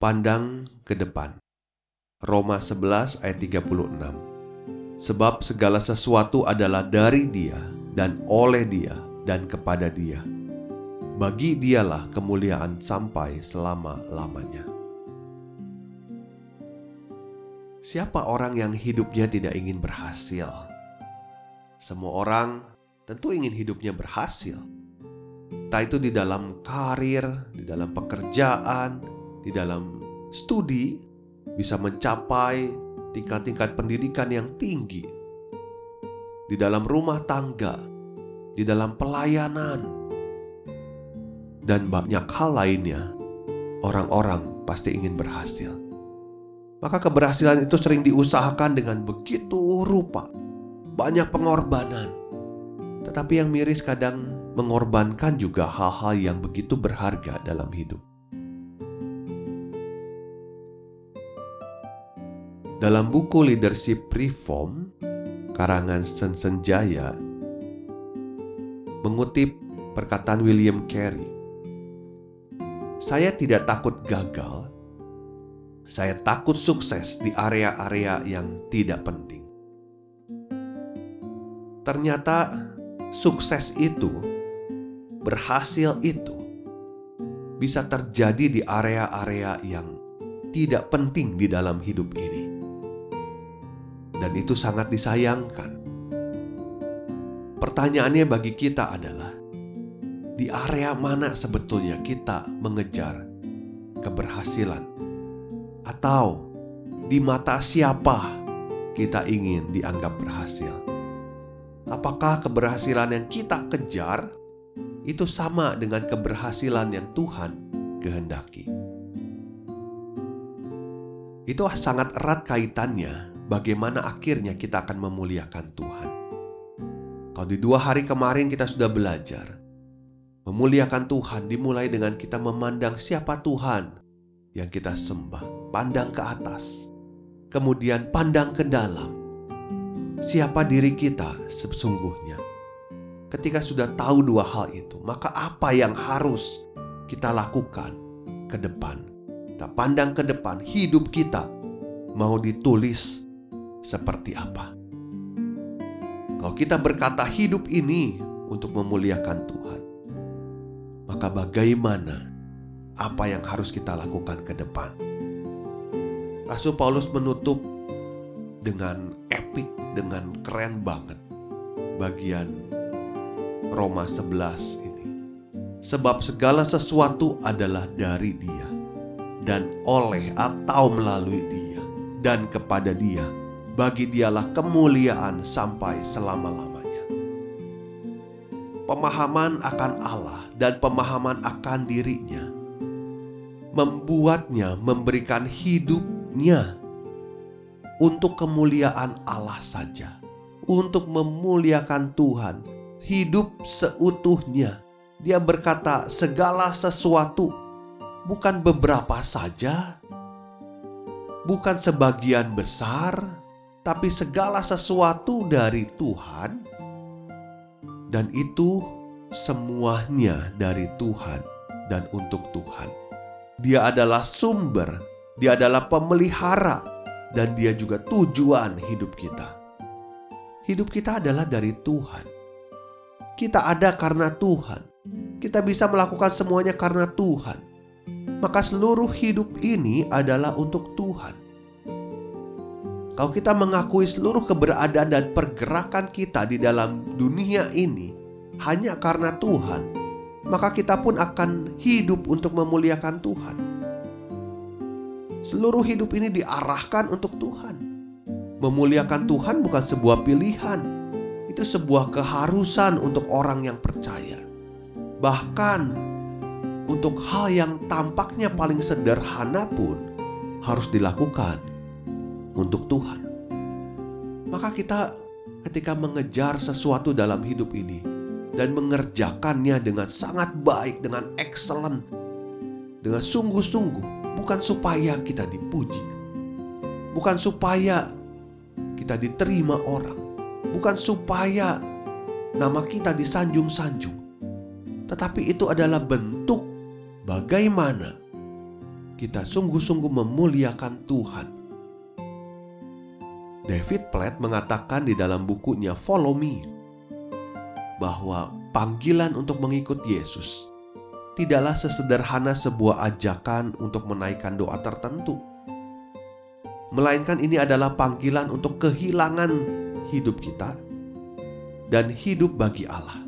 Pandang ke depan. Roma 11 ayat 36. Sebab segala sesuatu adalah dari Dia dan oleh Dia dan kepada Dia. Bagi Dialah kemuliaan sampai selama-lamanya. Siapa orang yang hidupnya tidak ingin berhasil? Semua orang tentu ingin hidupnya berhasil. Entah itu di dalam karir, di dalam pekerjaan, di dalam studi bisa mencapai tingkat-tingkat pendidikan yang tinggi. Di dalam rumah tangga, di dalam pelayanan, dan banyak hal lainnya, orang-orang pasti ingin berhasil. Maka keberhasilan itu sering diusahakan dengan begitu rupa, banyak pengorbanan. Tetapi yang miris kadang mengorbankan juga hal-hal yang begitu berharga dalam hidup. Dalam buku Leadership Reform karangan Sensenjaya mengutip perkataan William Carey. Saya tidak takut gagal. Saya takut sukses di area-area yang tidak penting. Ternyata sukses itu, berhasil itu bisa terjadi di area-area yang tidak penting di dalam hidup ini dan itu sangat disayangkan. Pertanyaannya bagi kita adalah, di area mana sebetulnya kita mengejar keberhasilan, atau di mata siapa kita ingin dianggap berhasil? Apakah keberhasilan yang kita kejar itu sama dengan keberhasilan yang Tuhan kehendaki? Itu sangat erat kaitannya bagaimana akhirnya kita akan memuliakan Tuhan. Kalau di dua hari kemarin kita sudah belajar, memuliakan Tuhan dimulai dengan kita memandang siapa Tuhan yang kita sembah, pandang ke atas, kemudian pandang ke dalam, siapa diri kita sesungguhnya. Ketika sudah tahu dua hal itu, maka apa yang harus kita lakukan ke depan? Kita pandang ke depan, hidup kita mau ditulis seperti apa. Kalau kita berkata hidup ini untuk memuliakan Tuhan, maka bagaimana apa yang harus kita lakukan ke depan? Rasul Paulus menutup dengan epik, dengan keren banget bagian Roma 11 ini. Sebab segala sesuatu adalah dari dia dan oleh atau melalui dia dan kepada dia bagi dialah kemuliaan sampai selama-lamanya. Pemahaman akan Allah dan pemahaman akan dirinya membuatnya memberikan hidupnya untuk kemuliaan Allah saja, untuk memuliakan Tuhan, hidup seutuhnya. Dia berkata, "Segala sesuatu bukan beberapa saja, bukan sebagian besar, tapi segala sesuatu dari Tuhan, dan itu semuanya dari Tuhan dan untuk Tuhan. Dia adalah sumber, dia adalah pemelihara, dan dia juga tujuan hidup kita. Hidup kita adalah dari Tuhan. Kita ada karena Tuhan. Kita bisa melakukan semuanya karena Tuhan. Maka seluruh hidup ini adalah untuk Tuhan. Kalau kita mengakui seluruh keberadaan dan pergerakan kita di dalam dunia ini hanya karena Tuhan, maka kita pun akan hidup untuk memuliakan Tuhan. Seluruh hidup ini diarahkan untuk Tuhan. Memuliakan Tuhan bukan sebuah pilihan, itu sebuah keharusan untuk orang yang percaya. Bahkan untuk hal yang tampaknya paling sederhana pun harus dilakukan untuk Tuhan. Maka kita ketika mengejar sesuatu dalam hidup ini dan mengerjakannya dengan sangat baik, dengan excellent, dengan sungguh-sungguh, bukan supaya kita dipuji, bukan supaya kita diterima orang, bukan supaya nama kita disanjung-sanjung, tetapi itu adalah bentuk bagaimana kita sungguh-sungguh memuliakan Tuhan. David Platt mengatakan di dalam bukunya Follow Me bahwa panggilan untuk mengikut Yesus tidaklah sesederhana sebuah ajakan untuk menaikkan doa tertentu melainkan ini adalah panggilan untuk kehilangan hidup kita dan hidup bagi Allah.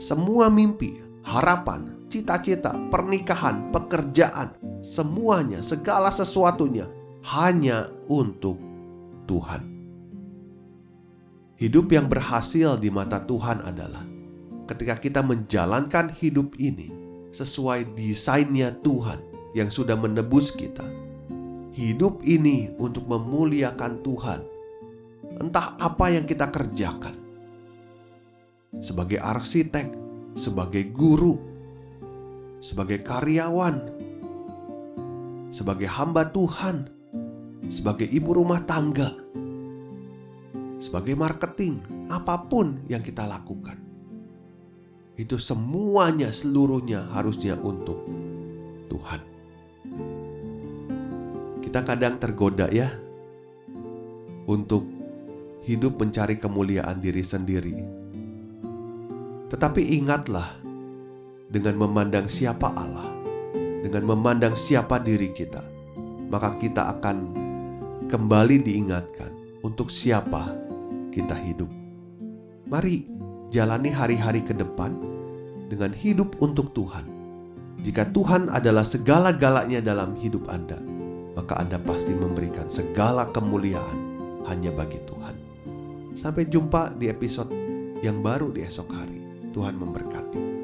Semua mimpi, harapan, cita-cita, pernikahan, pekerjaan, semuanya, segala sesuatunya hanya untuk Tuhan. Hidup yang berhasil di mata Tuhan adalah ketika kita menjalankan hidup ini sesuai desainnya Tuhan yang sudah menebus kita hidup ini untuk memuliakan Tuhan. Entah apa yang kita kerjakan, sebagai arsitek, sebagai guru, sebagai karyawan, sebagai hamba Tuhan, sebagai ibu rumah tangga, sebagai marketing, apa pun yang kita lakukan, itu semuanya, seluruhnya harusnya untuk Tuhan. Kita kadang tergoda ya untuk hidup mencari kemuliaan diri sendiri. Tetapi ingatlah dengan memandang siapa Allah, dengan memandang siapa diri kita, maka kita akan kembali diingatkan untuk siapa kita hidup. Mari jalani hari-hari ke depan dengan hidup untuk Tuhan. Jika Tuhan adalah segala-galanya dalam hidup Anda, maka Anda pasti memberikan segala kemuliaan hanya bagi Tuhan. Sampai jumpa di episode yang baru di esok hari. Tuhan memberkati.